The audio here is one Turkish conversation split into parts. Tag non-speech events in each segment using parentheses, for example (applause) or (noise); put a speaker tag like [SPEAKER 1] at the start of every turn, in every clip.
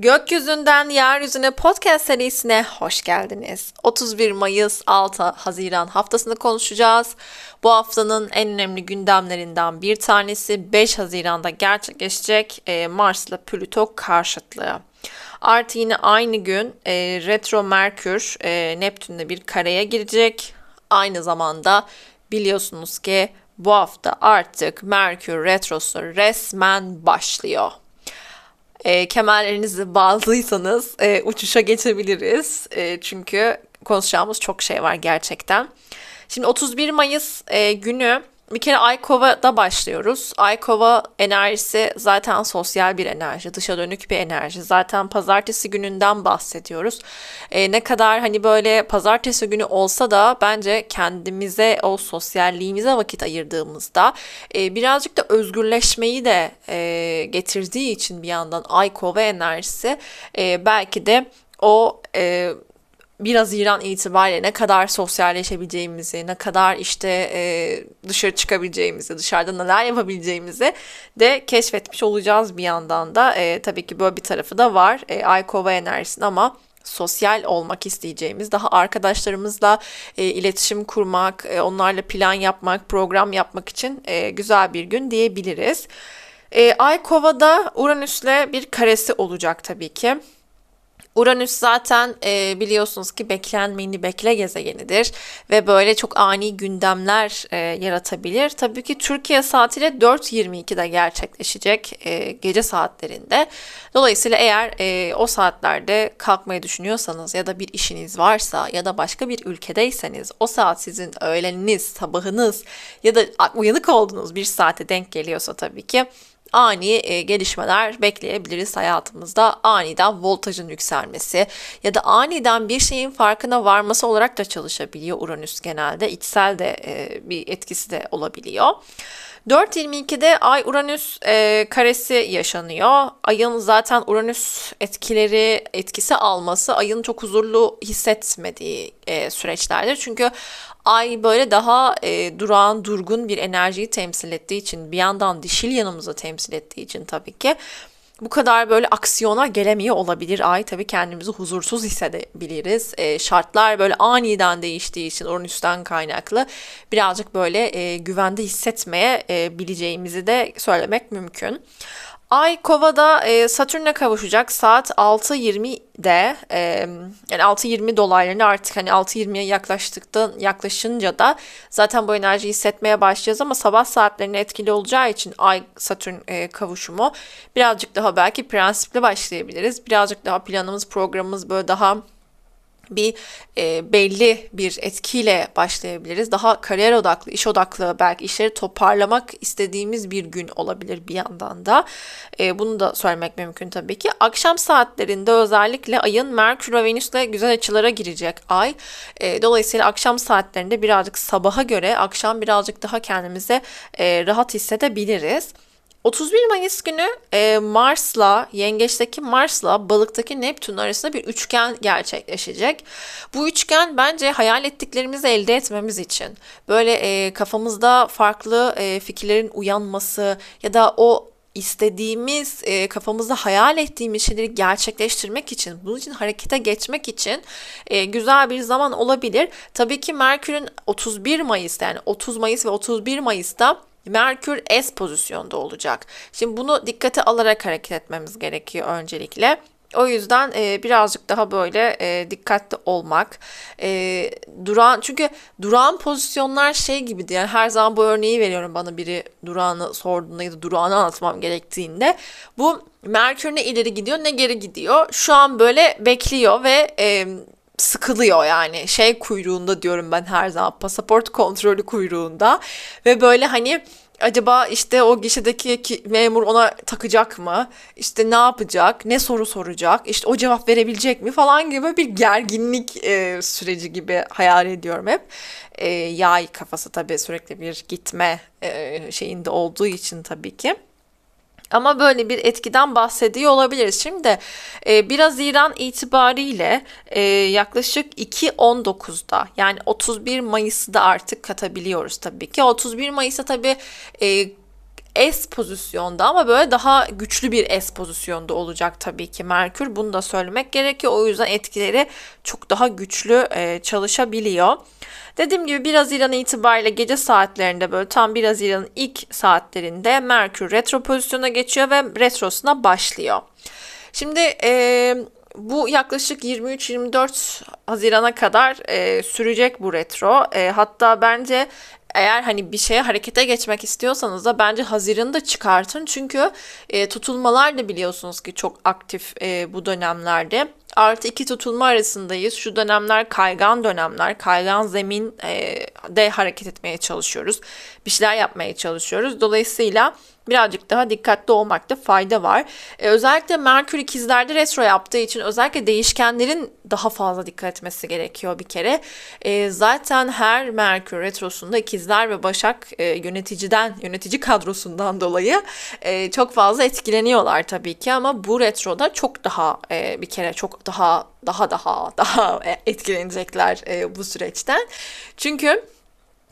[SPEAKER 1] Gökyüzünden Yeryüzüne podcast serisine hoş geldiniz. 31 Mayıs 6 Haziran haftasını konuşacağız. Bu haftanın en önemli gündemlerinden bir tanesi 5 Haziran'da gerçekleşecek e, Mars'la Plüto karşıtlığı. Artı yine aynı gün e, retro Merkür e, Neptün'le bir kareye girecek. Aynı zamanda biliyorsunuz ki bu hafta artık Merkür retrosu resmen başlıyor. E, kemerlerinizi bağlıysanız e, uçuşa geçebiliriz. E, çünkü konuşacağımız çok şey var gerçekten. Şimdi 31 Mayıs e, günü bir kere Aykova'da başlıyoruz. Aykova enerjisi zaten sosyal bir enerji, dışa dönük bir enerji. Zaten pazartesi gününden bahsediyoruz. E, ne kadar hani böyle pazartesi günü olsa da bence kendimize o sosyalliğimize vakit ayırdığımızda e, birazcık da özgürleşmeyi de e, getirdiği için bir yandan Aykova enerjisi e, belki de o e, 1 Haziran itibariyle ne kadar sosyalleşebileceğimizi, ne kadar işte e, dışarı çıkabileceğimizi, dışarıda neler yapabileceğimizi de keşfetmiş olacağız bir yandan da. E, tabii ki böyle bir tarafı da var. E, Ay Kova enerjisinin ama sosyal olmak isteyeceğimiz, daha arkadaşlarımızla e, iletişim kurmak, e, onlarla plan yapmak, program yapmak için e, güzel bir gün diyebiliriz. E, Ay Kova'da Uranüs'le bir karesi olacak tabii ki. Uranüs zaten e, biliyorsunuz ki beklenmeyeni bekle gezegenidir ve böyle çok ani gündemler e, yaratabilir. Tabii ki Türkiye saatiyle 4.22'de gerçekleşecek e, gece saatlerinde. Dolayısıyla eğer e, o saatlerde kalkmayı düşünüyorsanız ya da bir işiniz varsa ya da başka bir ülkedeyseniz o saat sizin öğleniniz, sabahınız ya da uyanık olduğunuz bir saate denk geliyorsa tabii ki ani e, gelişmeler bekleyebiliriz hayatımızda. Aniden voltajın yükselmesi ya da aniden bir şeyin farkına varması olarak da çalışabiliyor Uranüs genelde. içsel de e, bir etkisi de olabiliyor. 4.22'de Ay Uranüs e, karesi yaşanıyor. Ayın zaten Uranüs etkileri etkisi alması ayın çok huzurlu hissetmediği e, süreçlerdir. Çünkü Ay böyle daha e, durağan, durgun bir enerjiyi temsil ettiği için bir yandan dişil yanımızı temsil ettiği için tabii ki bu kadar böyle aksiyona gelemiyor olabilir ay. Tabii kendimizi huzursuz hissedebiliriz. E, şartlar böyle aniden değiştiği için Uranüs'ten kaynaklı birazcık böyle e, güvende hissetmeye e, bileceğimizi de söylemek mümkün. Ay Kova'da e, Satürn'e kavuşacak saat 6.20'de e, yani 6.20 dolaylarında artık hani 6.20'ye yaklaştıktan yaklaşınca da zaten bu enerjiyi hissetmeye başlayacağız ama sabah saatlerine etkili olacağı için Ay Satürn e, kavuşumu birazcık daha belki prensipli başlayabiliriz. Birazcık daha planımız programımız böyle daha bir e, belli bir etkiyle başlayabiliriz. Daha kariyer odaklı, iş odaklı belki işleri toparlamak istediğimiz bir gün olabilir bir yandan da. E, bunu da söylemek mümkün tabii ki. Akşam saatlerinde özellikle ayın Merkür ve Venüs'le güzel açılara girecek ay. E, dolayısıyla akşam saatlerinde birazcık sabaha göre akşam birazcık daha kendimize e, rahat hissedebiliriz. 31 Mayıs günü e, Mars'la, Yengeç'teki Mars'la Balık'taki Neptün arasında bir üçgen gerçekleşecek. Bu üçgen bence hayal ettiklerimizi elde etmemiz için böyle e, kafamızda farklı e, fikirlerin uyanması ya da o istediğimiz, e, kafamızda hayal ettiğimiz şeyleri gerçekleştirmek için, bunun için harekete geçmek için e, güzel bir zaman olabilir. Tabii ki Merkür'ün 31 Mayıs yani 30 Mayıs ve 31 Mayıs'ta Merkür S pozisyonda olacak. Şimdi bunu dikkate alarak hareket etmemiz gerekiyor öncelikle. O yüzden e, birazcık daha böyle e, dikkatli olmak. E, duran çünkü duran pozisyonlar şey gibi yani her zaman bu örneği veriyorum bana biri durağını sorduğunda ya da durağını anlatmam gerektiğinde. Bu Merkür ne ileri gidiyor ne geri gidiyor. Şu an böyle bekliyor ve e, sıkılıyor yani şey kuyruğunda diyorum ben her zaman pasaport kontrolü kuyruğunda ve böyle hani acaba işte o gişedeki memur ona takacak mı? İşte ne yapacak? Ne soru soracak? İşte o cevap verebilecek mi falan gibi bir gerginlik e, süreci gibi hayal ediyorum hep. E, yay kafası tabii sürekli bir gitme e, şeyinde olduğu için tabii ki. Ama böyle bir etkiden bahsediyor olabiliriz. Şimdi e, 1 Haziran itibariyle e, yaklaşık 2.19'da yani 31 Mayıs'ı da artık katabiliyoruz tabii ki. 31 Mayıs'a tabii e, S pozisyonda ama böyle daha güçlü bir S pozisyonda olacak tabii ki Merkür. Bunu da söylemek gerekiyor. O yüzden etkileri çok daha güçlü e, çalışabiliyor. Dediğim gibi 1 Haziran itibariyle gece saatlerinde böyle tam 1 Haziran'ın ilk saatlerinde Merkür retro pozisyona geçiyor ve retrosuna başlıyor. Şimdi e, bu yaklaşık 23-24 Haziran'a kadar e, sürecek bu retro. E, hatta bence eğer hani bir şeye harekete geçmek istiyorsanız da bence Haziran'ı da çıkartın. Çünkü e, tutulmalar da biliyorsunuz ki çok aktif e, bu dönemlerde. Artı iki tutulma arasındayız. Şu dönemler kaygan dönemler. Kaygan zemin e, de hareket etmeye çalışıyoruz. Bir şeyler yapmaya çalışıyoruz. Dolayısıyla birazcık daha dikkatli olmakta fayda var. Ee, özellikle Merkür ikizlerde retro yaptığı için özellikle değişkenlerin daha fazla dikkat etmesi gerekiyor bir kere. Ee, zaten her Merkür retrosunda ikizler ve Başak e, yöneticiden, yönetici kadrosundan dolayı e, çok fazla etkileniyorlar tabii ki ama bu retroda çok daha e, bir kere çok daha daha daha daha etkilenecekler e, bu süreçten. Çünkü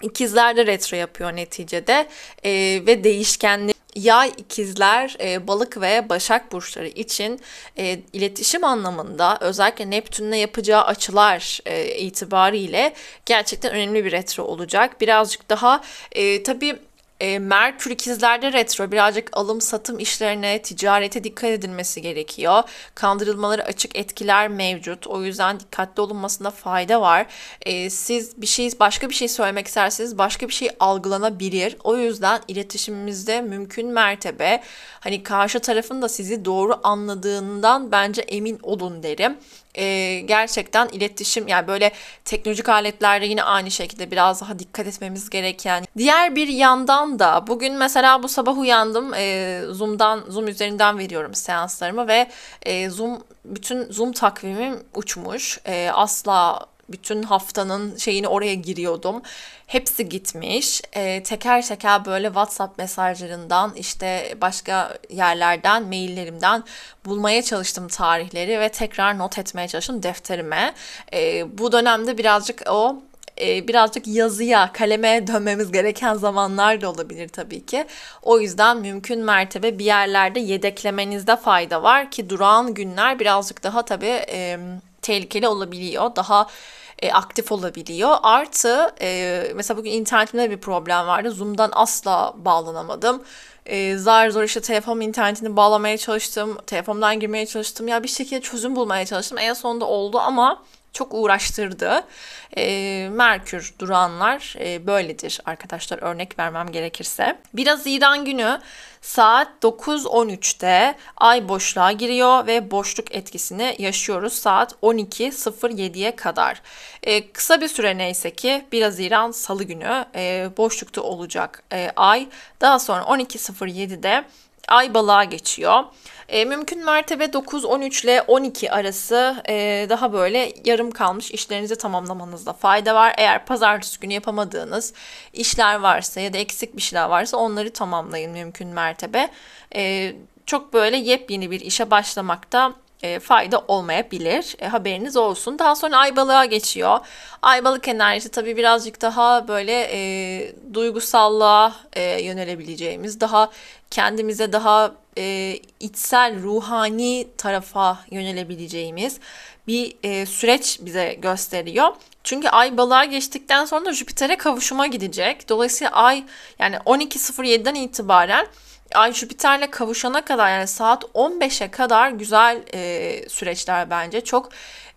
[SPEAKER 1] İkizler de retro yapıyor neticede e, ve değişkenli Yay ikizler, e, balık ve başak burçları için e, iletişim anlamında özellikle Neptün'le yapacağı açılar e, itibariyle gerçekten önemli bir retro olacak. Birazcık daha e, tabii e, Merkür ikizlerde retro birazcık alım satım işlerine, ticarete dikkat edilmesi gerekiyor. Kandırılmaları açık etkiler mevcut. O yüzden dikkatli olunmasında fayda var. E, siz bir şey başka bir şey söylemek isterseniz başka bir şey algılanabilir. O yüzden iletişimimizde mümkün mertebe hani karşı tarafın da sizi doğru anladığından bence emin olun derim e, gerçekten iletişim yani böyle teknolojik aletlerde yine aynı şekilde biraz daha dikkat etmemiz gereken. Diğer bir yandan da bugün mesela bu sabah uyandım e, Zoom'dan Zoom üzerinden veriyorum seanslarımı ve e, Zoom bütün Zoom takvimim uçmuş. E, asla bütün haftanın şeyini oraya giriyordum. Hepsi gitmiş. E, teker teker böyle WhatsApp mesajlarından işte başka yerlerden, maillerimden bulmaya çalıştım tarihleri ve tekrar not etmeye çalıştım defterime. E, bu dönemde birazcık o e, birazcık yazıya, kaleme dönmemiz gereken zamanlar da olabilir tabii ki. O yüzden mümkün mertebe bir yerlerde yedeklemenizde fayda var ki durağan günler birazcık daha tabii tehlikeli olabiliyor. Daha e, aktif olabiliyor. Artı e, mesela bugün internetimde bir problem vardı. Zoom'dan asla bağlanamadım. E, zar zor işte telefon internetini bağlamaya çalıştım. Telefondan girmeye çalıştım. Ya bir şekilde çözüm bulmaya çalıştım. En sonunda oldu ama çok uğraştırdı. E, Merkür duranlar e, böyledir arkadaşlar örnek vermem gerekirse. Biraz İran günü saat 9.13'te ay boşluğa giriyor ve boşluk etkisini yaşıyoruz saat 12.07'ye kadar. E, kısa bir süre neyse ki biraz İran salı günü e, boşlukta olacak e, ay. Daha sonra 12.07'de ay balığa geçiyor. E, mümkün mertebe 9-13 ile 12 arası e, daha böyle yarım kalmış işlerinizi tamamlamanızda fayda var. Eğer pazartesi günü yapamadığınız işler varsa ya da eksik bir şeyler varsa onları tamamlayın mümkün mertebe. E, çok böyle yepyeni bir işe başlamakta e, fayda olmayabilir. E, haberiniz olsun. Daha sonra ay balığa geçiyor. Ay balık enerjisi tabii birazcık daha böyle e, duygusallığa e, yönelebileceğimiz, daha kendimize daha e, içsel, ruhani tarafa yönelebileceğimiz bir e, süreç bize gösteriyor. Çünkü ay balığa geçtikten sonra Jüpiter'e kavuşuma gidecek. Dolayısıyla ay yani 12.07'den itibaren Ay Jüpiter'le kavuşana kadar yani saat 15'e kadar güzel e, süreçler bence. Çok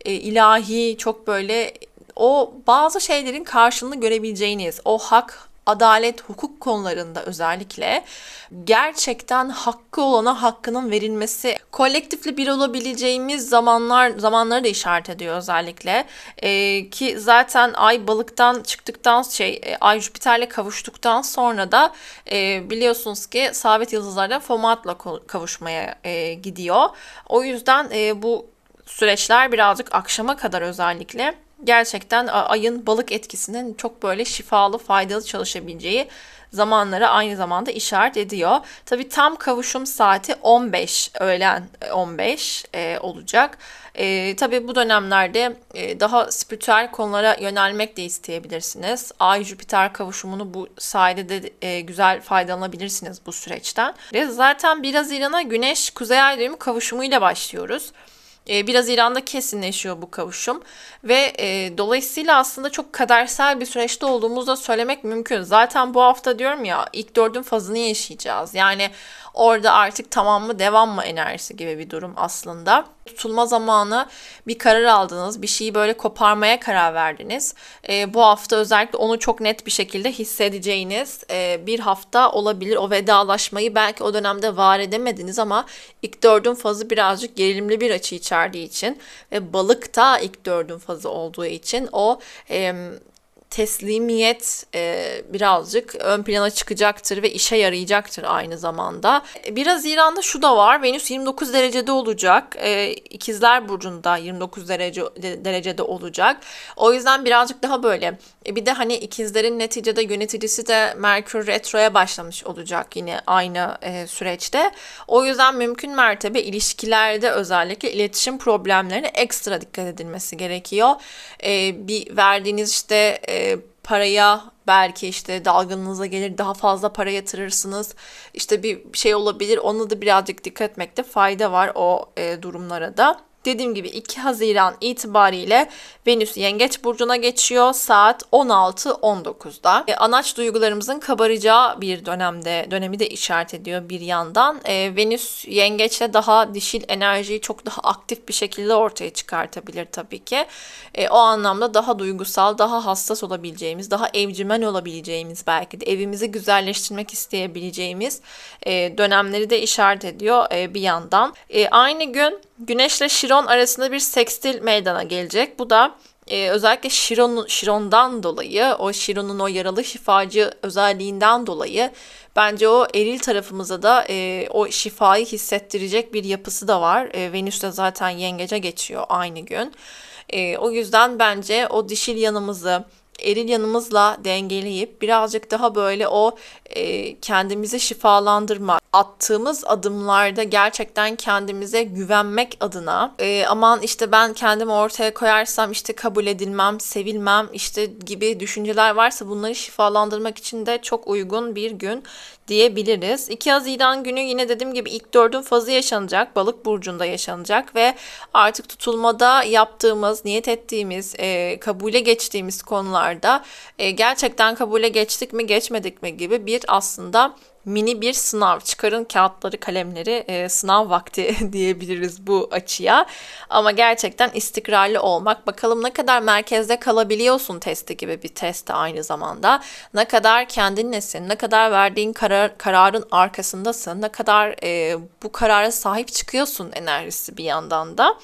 [SPEAKER 1] e, ilahi, çok böyle o bazı şeylerin karşılığını görebileceğiniz, o hak, adalet, hukuk konularında özellikle gerçekten hakkı olana hakkının verilmesi, kolektifli bir olabileceğimiz zamanlar zamanları da işaret ediyor özellikle. Ee, ki zaten ay balıktan çıktıktan şey e, ay Jüpiter'le kavuştuktan sonra da e, biliyorsunuz ki sabit yıldızlarda Fomat'la kavuşmaya e, gidiyor. O yüzden e, bu süreçler birazcık akşama kadar özellikle gerçekten ayın balık etkisinin çok böyle şifalı, faydalı çalışabileceği zamanlara aynı zamanda işaret ediyor. Tabi tam kavuşum saati 15 öğlen 15 e, olacak. E, tabii bu dönemlerde e, daha spiritüel konulara yönelmek de isteyebilirsiniz. Ay-Jüpiter kavuşumunu bu sayede de e, güzel faydalanabilirsiniz bu süreçten. Ve zaten 1 Haziran'a Güneş Kuzey Ay düğümü kavuşumuyla başlıyoruz. E, biraz İran'da kesinleşiyor bu kavuşum ve e, dolayısıyla aslında çok kadersel bir süreçte olduğumuzu da söylemek mümkün. Zaten bu hafta diyorum ya ilk dördün fazını yaşayacağız. Yani orada artık tamam mı devam mı enerjisi gibi bir durum aslında. Tutulma zamanı bir karar aldınız, bir şeyi böyle koparmaya karar verdiniz. E, bu hafta özellikle onu çok net bir şekilde hissedeceğiniz e, bir hafta olabilir. O vedalaşmayı belki o dönemde var edemediniz ama ilk dördün fazı birazcık gerilimli bir açı içerdiği için ve balık da ilk dördün fazı olduğu için o e, teslimiyet e, birazcık ön plana çıkacaktır ve işe yarayacaktır aynı zamanda. Biraz İran'da şu da var. Venüs 29 derecede olacak. E, İkizler burcunda 29 derece derecede olacak. O yüzden birazcık daha böyle. E, bir de hani ikizlerin neticede yöneticisi de Merkür retroya başlamış olacak yine aynı e, süreçte. O yüzden mümkün mertebe ilişkilerde özellikle iletişim problemlerine ekstra dikkat edilmesi gerekiyor. E, bir verdiğiniz işte e, paraya belki işte dalgınlığınıza gelir daha fazla para yatırırsınız. İşte bir şey olabilir ona da birazcık dikkat etmekte fayda var o e, durumlara da. Dediğim gibi 2 Haziran itibariyle Venüs Yengeç burcuna geçiyor saat 16-19'da. E, anaç duygularımızın kabaracağı bir dönemde dönemi de işaret ediyor bir yandan. E, Venüs Yengeç'te daha dişil enerjiyi çok daha aktif bir şekilde ortaya çıkartabilir tabii ki. E, o anlamda daha duygusal, daha hassas olabileceğimiz, daha evcimen olabileceğimiz belki de evimizi güzelleştirmek isteyebileceğimiz e, dönemleri de işaret ediyor e, bir yandan. E, aynı gün Güneşle Şiron arasında bir sekstil meydana gelecek. Bu da e, özellikle Şiron, Şiron'dan dolayı, o Şiron'un o yaralı şifacı özelliğinden dolayı bence o eril tarafımıza da e, o şifayı hissettirecek bir yapısı da var. E, Venüs de zaten yengece geçiyor aynı gün. E, o yüzden bence o dişil yanımızı, eril yanımızla dengeleyip birazcık daha böyle o e, kendimizi şifalandırma, attığımız adımlarda gerçekten kendimize güvenmek adına e, aman işte ben kendimi ortaya koyarsam işte kabul edilmem, sevilmem işte gibi düşünceler varsa bunları şifalandırmak için de çok uygun bir gün diyebiliriz. 2 Haziran günü yine dediğim gibi ilk dördün fazı yaşanacak. Balık burcunda yaşanacak ve artık tutulmada yaptığımız, niyet ettiğimiz, e, kabule geçtiğimiz konularda e, gerçekten kabule geçtik mi geçmedik mi gibi bir aslında mini bir sınav. Çıkarın kağıtları, kalemleri, e, sınav vakti (laughs) diyebiliriz bu açıya. Ama gerçekten istikrarlı olmak. Bakalım ne kadar merkezde kalabiliyorsun testi gibi bir test aynı zamanda. Ne kadar kendinlesin, ne kadar verdiğin karar, kararın arkasındasın, ne kadar e, bu karara sahip çıkıyorsun enerjisi bir yandan da.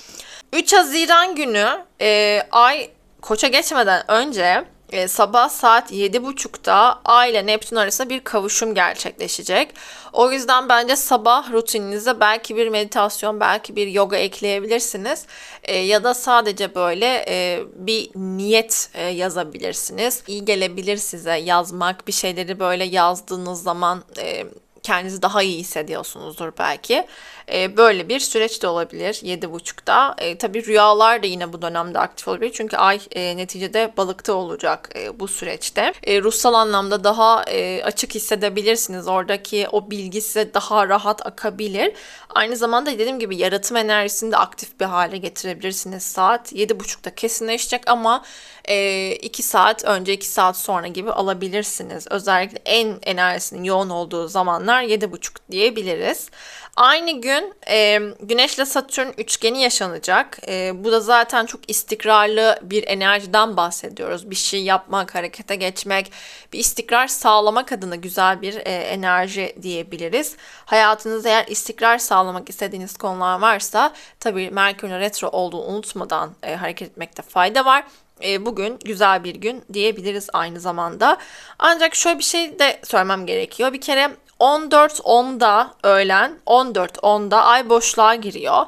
[SPEAKER 1] 3 Haziran günü e, ay koça geçmeden önce e, sabah saat 7.30'da Ay ile Neptün arasında bir kavuşum gerçekleşecek. O yüzden bence sabah rutininize belki bir meditasyon, belki bir yoga ekleyebilirsiniz. E, ya da sadece böyle e, bir niyet e, yazabilirsiniz. İyi gelebilir size yazmak, bir şeyleri böyle yazdığınız zaman... E, kendinizi daha iyi hissediyorsunuzdur belki. E, böyle bir süreç de olabilir 7.30'da. E, tabii rüyalar da yine bu dönemde aktif olabilir. Çünkü ay e, neticede balıkta olacak e, bu süreçte. E, ruhsal anlamda daha e, açık hissedebilirsiniz. Oradaki o bilgi size daha rahat akabilir. Aynı zamanda dediğim gibi yaratım enerjisini de aktif bir hale getirebilirsiniz. Saat 7.30'da kesinleşecek ama 2 e, saat önce 2 saat sonra gibi alabilirsiniz. Özellikle en enerjisinin yoğun olduğu zamanlar 7.30 diyebiliriz. Aynı gün e, Güneş ile Satürn üçgeni yaşanacak. E, bu da zaten çok istikrarlı bir enerjiden bahsediyoruz. Bir şey yapmak, harekete geçmek, bir istikrar sağlamak adına güzel bir e, enerji diyebiliriz. Hayatınızda eğer istikrar sağlamak istediğiniz konular varsa tabii Merkür'ün retro olduğunu unutmadan e, hareket etmekte fayda var e, bugün güzel bir gün diyebiliriz aynı zamanda. Ancak şöyle bir şey de söylemem gerekiyor. Bir kere 14.10'da öğlen 14.10'da ay boşluğa giriyor.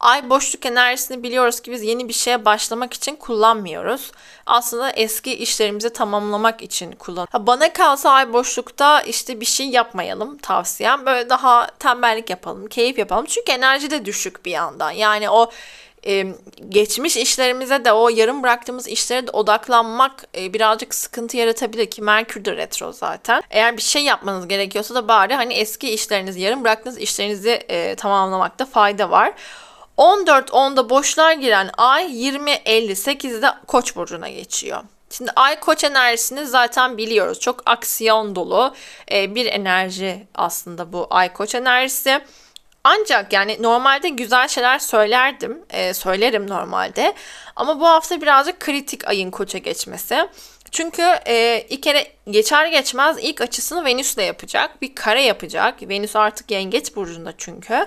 [SPEAKER 1] Ay boşluk enerjisini biliyoruz ki biz yeni bir şeye başlamak için kullanmıyoruz. Aslında eski işlerimizi tamamlamak için kullan. Bana kalsa ay boşlukta işte bir şey yapmayalım tavsiyem. Böyle daha tembellik yapalım, keyif yapalım. Çünkü enerji de düşük bir yandan. Yani o e, geçmiş işlerimize de o yarım bıraktığımız işlere de odaklanmak e, birazcık sıkıntı yaratabilir ki Merkür de retro zaten. Eğer bir şey yapmanız gerekiyorsa da bari hani eski işlerinizi, yarım bıraktığınız işlerinizi e, tamamlamakta fayda var. 14-10'da boşlar giren ay 20-58'de Koç burcuna geçiyor. Şimdi ay koç enerjisini zaten biliyoruz. Çok aksiyon dolu e, bir enerji aslında bu ay koç enerjisi. Ancak yani normalde güzel şeyler söylerdim, e, söylerim normalde. Ama bu hafta birazcık kritik ayın koça geçmesi. Çünkü e, ilk kere geçer geçmez ilk açısını Venüs'le yapacak. Bir kare yapacak. Venüs artık yengeç burcunda çünkü.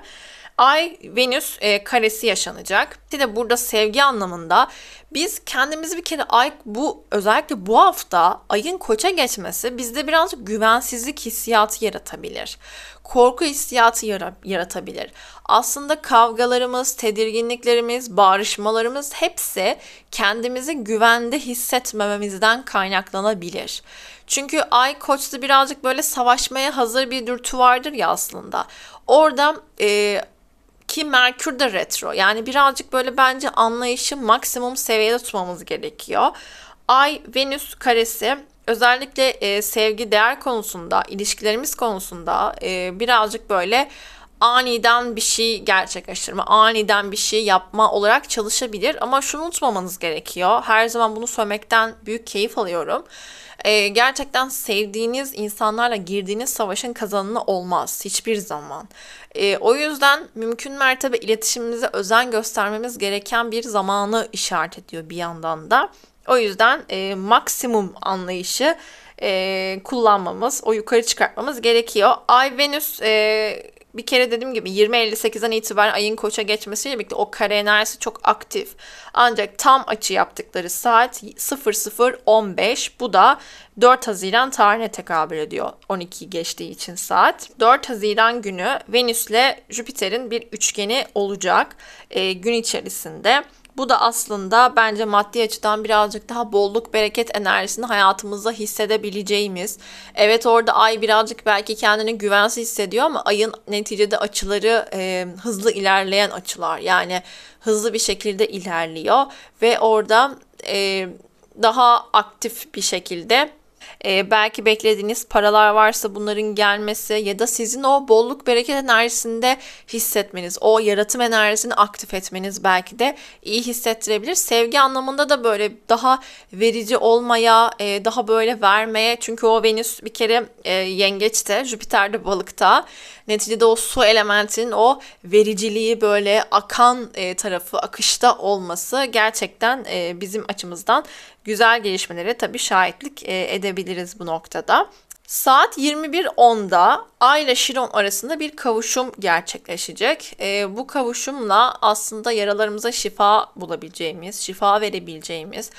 [SPEAKER 1] Ay Venüs e, karesi yaşanacak. Bir de burada sevgi anlamında biz kendimizi bir kere ay bu özellikle bu hafta ayın koça geçmesi bizde birazcık güvensizlik hissiyatı yaratabilir. Korku hissiyatı yaratabilir. Aslında kavgalarımız, tedirginliklerimiz, bağrışmalarımız hepsi kendimizi güvende hissetmememizden kaynaklanabilir. Çünkü ay koçta birazcık böyle savaşmaya hazır bir dürtü vardır ya aslında. Orada e, ki Merkür de retro. Yani birazcık böyle bence anlayışı maksimum seviyede tutmamız gerekiyor. Ay Venüs karesi özellikle e, sevgi değer konusunda, ilişkilerimiz konusunda e, birazcık böyle aniden bir şey gerçekleştirme, aniden bir şey yapma olarak çalışabilir. Ama şunu unutmamanız gerekiyor. Her zaman bunu söylemekten büyük keyif alıyorum e, gerçekten sevdiğiniz insanlarla girdiğiniz savaşın kazanını olmaz hiçbir zaman. E, o yüzden mümkün mertebe iletişimimize özen göstermemiz gereken bir zamanı işaret ediyor bir yandan da. O yüzden e, maksimum anlayışı e, kullanmamız, o yukarı çıkartmamız gerekiyor. Ay Venüs e, bir kere dediğim gibi 20.58'den itibaren ayın koça geçmesiyle birlikte o kare enerjisi çok aktif. Ancak tam açı yaptıkları saat 00.15 bu da 4 Haziran tarihine tekabül ediyor 12 geçtiği için saat. 4 Haziran günü Venüs ile Jüpiter'in bir üçgeni olacak e, gün içerisinde. Bu da aslında bence maddi açıdan birazcık daha bolluk bereket enerjisini hayatımızda hissedebileceğimiz. Evet orada ay birazcık belki kendini güvensiz hissediyor ama ayın neticede açıları e, hızlı ilerleyen açılar. Yani hızlı bir şekilde ilerliyor ve orada e, daha aktif bir şekilde e, belki beklediğiniz paralar varsa bunların gelmesi ya da sizin o bolluk bereket enerjisinde hissetmeniz, o yaratım enerjisini aktif etmeniz belki de iyi hissettirebilir. Sevgi anlamında da böyle daha verici olmaya, e, daha böyle vermeye çünkü o Venüs bir kere e, yengeçte, Jüpiter de balıkta. Neticede o su elementinin o vericiliği böyle akan e, tarafı akışta olması gerçekten e, bizim açımızdan güzel gelişmelere tabii şahitlik e, edebiliriz bu noktada. Saat 21.10'da Ay ile Şiron arasında bir kavuşum gerçekleşecek. E, bu kavuşumla aslında yaralarımıza şifa bulabileceğimiz, şifa verebileceğimiz,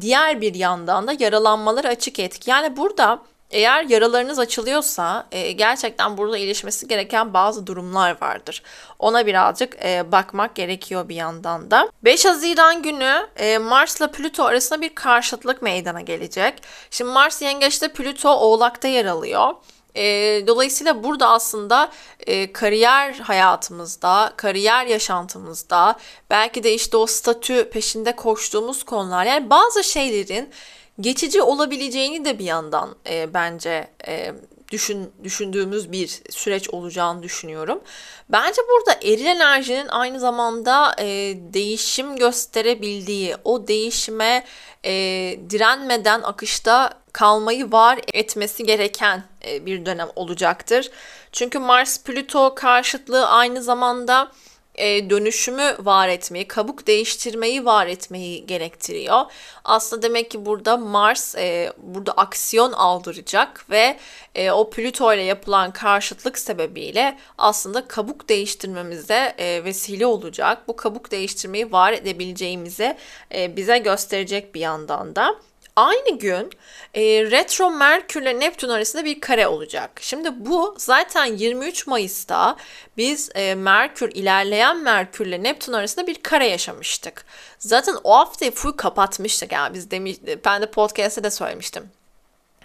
[SPEAKER 1] diğer bir yandan da yaralanmaları açık etki. Yani burada eğer yaralarınız açılıyorsa e, gerçekten burada iyileşmesi gereken bazı durumlar vardır. Ona birazcık e, bakmak gerekiyor bir yandan da. 5 Haziran günü e, Mars ile Plüto arasında bir karşıtlık meydana gelecek. Şimdi Mars yengeçte Plüto oğlakta yer alıyor. E, dolayısıyla burada aslında e, kariyer hayatımızda, kariyer yaşantımızda, belki de işte o statü peşinde koştuğumuz konular, yani bazı şeylerin geçici olabileceğini de bir yandan e, bence e, düşün, düşündüğümüz bir süreç olacağını düşünüyorum. Bence burada eril enerjinin aynı zamanda e, değişim gösterebildiği, o değişime e, direnmeden akışta kalmayı var etmesi gereken e, bir dönem olacaktır. Çünkü Mars-Plüto karşıtlığı aynı zamanda e, dönüşümü var etmeyi, kabuk değiştirmeyi var etmeyi gerektiriyor. Aslında demek ki burada Mars e, burada aksiyon aldıracak ve e, o Plüto ile yapılan karşıtlık sebebiyle aslında kabuk değiştirmemize e, vesile olacak. Bu kabuk değiştirmeyi var edebileceğimizi e, bize gösterecek bir yandan da. Aynı gün e, retro Merkür ile Neptün arasında bir kare olacak. Şimdi bu zaten 23 Mayıs'ta biz e, Merkür ilerleyen Merkür ile Neptün arasında bir kare yaşamıştık. Zaten o haftayı full kapatmıştık. Yani biz demiş, ben de podcast'te de söylemiştim.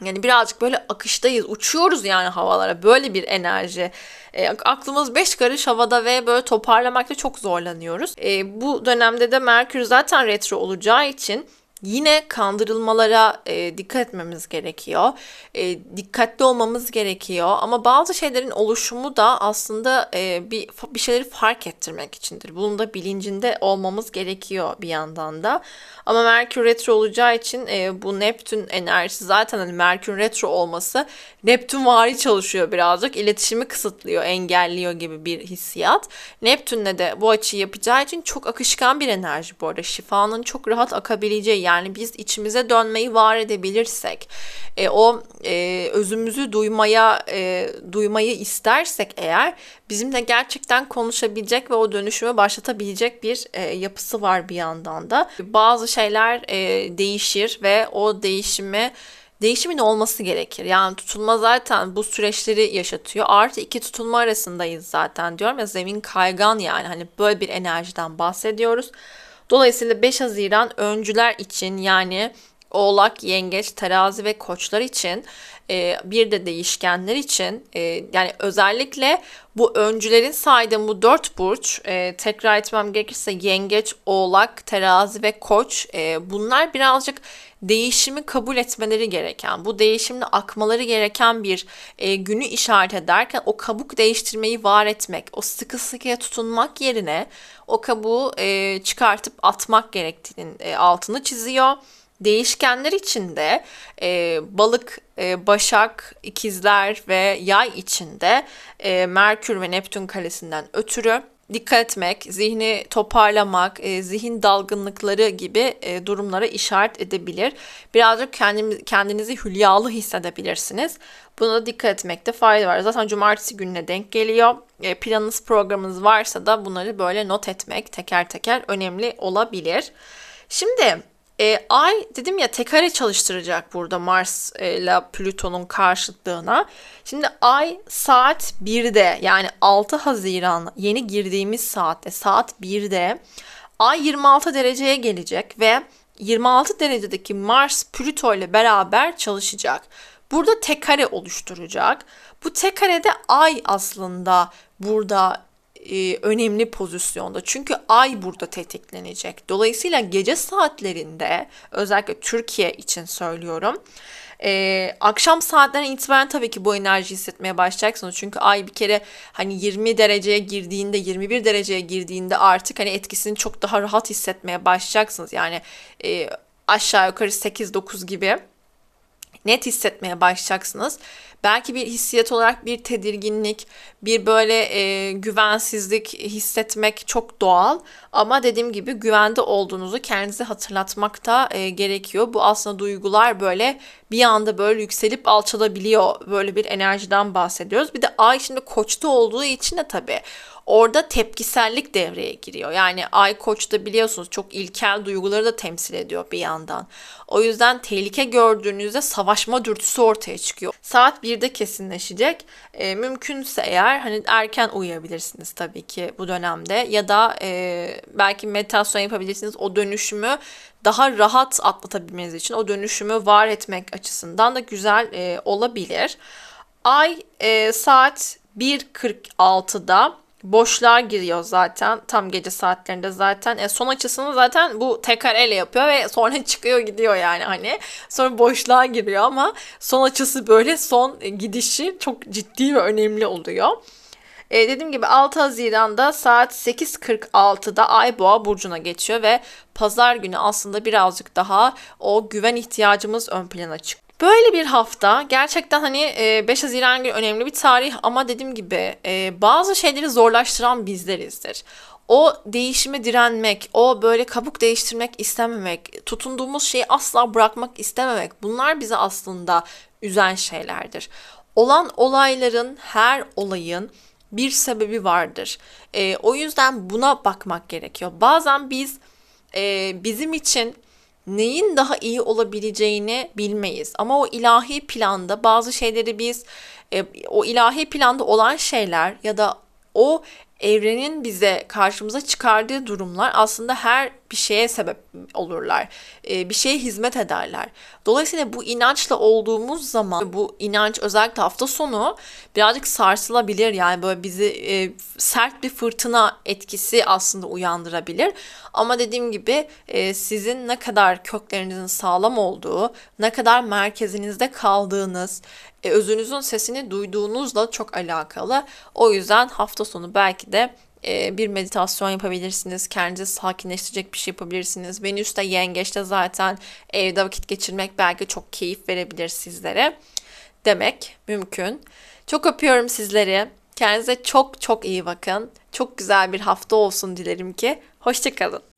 [SPEAKER 1] Yani birazcık böyle akıştayız, uçuyoruz yani havalara. Böyle bir enerji. E, aklımız beş karış havada ve böyle toparlamakta çok zorlanıyoruz. E, bu dönemde de Merkür zaten retro olacağı için Yine kandırılmalara e, dikkat etmemiz gerekiyor. E, dikkatli olmamız gerekiyor. Ama bazı şeylerin oluşumu da aslında e, bir bir şeyleri fark ettirmek içindir. Bunun da bilincinde olmamız gerekiyor bir yandan da. Ama Merkür retro olacağı için e, bu Neptün enerjisi zaten hani Merkür retro olması Neptün vari çalışıyor birazcık. İletişimi kısıtlıyor, engelliyor gibi bir hissiyat. Neptün'le de bu açıyı yapacağı için çok akışkan bir enerji bu arada. Şifanın çok rahat akabileceği yani biz içimize dönmeyi var edebilirsek, e, o e, özümüzü duymaya e, duymayı istersek eğer bizimle gerçekten konuşabilecek ve o dönüşümü başlatabilecek bir e, yapısı var bir yandan da. Bazı şeyler e, değişir ve o değişimi değişimin olması gerekir. Yani tutulma zaten bu süreçleri yaşatıyor. Artı iki tutulma arasındayız zaten diyorum ya zemin kaygan yani hani böyle bir enerjiden bahsediyoruz. Dolayısıyla 5 Haziran öncüler için yani Oğlak, Yengeç, Terazi ve Koçlar için e, bir de değişkenler için e, yani özellikle bu öncülerin saydığım bu dört burç e, tekrar etmem gerekirse Yengeç, Oğlak, Terazi ve Koç e, bunlar birazcık değişimi kabul etmeleri gereken, bu değişimle akmaları gereken bir e, günü işaret ederken o kabuk değiştirmeyi var etmek, o sıkı sıkıya tutunmak yerine o kabuğu e, çıkartıp atmak gerektiğinin e, altını çiziyor. Değişkenler içinde e, balık, e, başak, ikizler ve yay içinde e, Merkür ve Neptün kalesinden ötürü dikkat etmek, zihni toparlamak, e, zihin dalgınlıkları gibi e, durumlara işaret edebilir. Birazcık kendiniz, kendinizi hülyalı hissedebilirsiniz. Buna dikkat etmekte fayda var. Zaten cumartesi gününe denk geliyor. E, planınız, programınız varsa da bunları böyle not etmek teker teker önemli olabilir. Şimdi e, ay dedim ya tekare çalıştıracak burada Mars e, ile Plüton'un karşıtlığına. Şimdi ay saat 1'de yani 6 Haziran yeni girdiğimiz saatte saat 1'de ay 26 dereceye gelecek ve 26 derecedeki Mars Plüto ile beraber çalışacak. Burada tek kare oluşturacak. Bu tek karede ay aslında burada e, önemli pozisyonda. Çünkü ay burada tetiklenecek. Dolayısıyla gece saatlerinde özellikle Türkiye için söylüyorum. E, akşam saatlerine itibaren tabii ki bu enerji hissetmeye başlayacaksınız. Çünkü ay bir kere hani 20 dereceye girdiğinde, 21 dereceye girdiğinde artık hani etkisini çok daha rahat hissetmeye başlayacaksınız. Yani e, aşağı yukarı 8-9 gibi net hissetmeye başlayacaksınız. Belki bir hissiyat olarak bir tedirginlik, bir böyle e, güvensizlik hissetmek çok doğal. Ama dediğim gibi güvende olduğunuzu kendinize hatırlatmak da e, gerekiyor. Bu aslında duygular böyle bir anda böyle yükselip alçalabiliyor. Böyle bir enerjiden bahsediyoruz. Bir de ay şimdi koçta olduğu için de tabii orada tepkisellik devreye giriyor. Yani ay koçta biliyorsunuz çok ilkel duyguları da temsil ediyor bir yandan. O yüzden tehlike gördüğünüzde savaşma dürtüsü ortaya çıkıyor. Saat 1'de kesinleşecek. E, mümkünse eğer hani erken uyuyabilirsiniz tabii ki bu dönemde ya da e, belki meditasyon yapabilirsiniz. O dönüşümü daha rahat atlatabilmeniz için o dönüşümü var etmek açısından da güzel e, olabilir. Ay e, saat 1.46'da boşluğa giriyor zaten. Tam gece saatlerinde zaten. E, son açısını zaten bu tekrar ele yapıyor ve sonra (laughs) çıkıyor gidiyor yani hani. Sonra boşluğa giriyor ama son açısı böyle son gidişi çok ciddi ve önemli oluyor. E, dediğim gibi 6 Haziran'da saat 8.46'da Ay Boğa burcuna geçiyor ve pazar günü aslında birazcık daha o güven ihtiyacımız ön plana çıkıyor. Böyle bir hafta gerçekten hani 5 e, Haziran günü önemli bir tarih ama dediğim gibi e, bazı şeyleri zorlaştıran bizlerizdir. O değişime direnmek, o böyle kabuk değiştirmek istememek, tutunduğumuz şeyi asla bırakmak istememek bunlar bizi aslında üzen şeylerdir. Olan olayların, her olayın bir sebebi vardır. E, o yüzden buna bakmak gerekiyor. Bazen biz e, bizim için neyin daha iyi olabileceğini bilmeyiz. Ama o ilahi planda bazı şeyleri biz e, o ilahi planda olan şeyler ya da o evrenin bize karşımıza çıkardığı durumlar aslında her bir şeye sebep olurlar. E, bir şeye hizmet ederler. Dolayısıyla bu inançla olduğumuz zaman bu inanç özellikle hafta sonu birazcık sarsılabilir. Yani böyle bizi e, sert bir fırtına etkisi aslında uyandırabilir. Ama dediğim gibi e, sizin ne kadar köklerinizin sağlam olduğu, ne kadar merkezinizde kaldığınız, e, özünüzün sesini duyduğunuzla çok alakalı. O yüzden hafta sonu belki de bir meditasyon yapabilirsiniz. Kendinizi sakinleştirecek bir şey yapabilirsiniz. Venüs de yengeçte zaten evde vakit geçirmek belki çok keyif verebilir sizlere. Demek mümkün. Çok öpüyorum sizleri. Kendinize çok çok iyi bakın. Çok güzel bir hafta olsun dilerim ki. Hoşçakalın.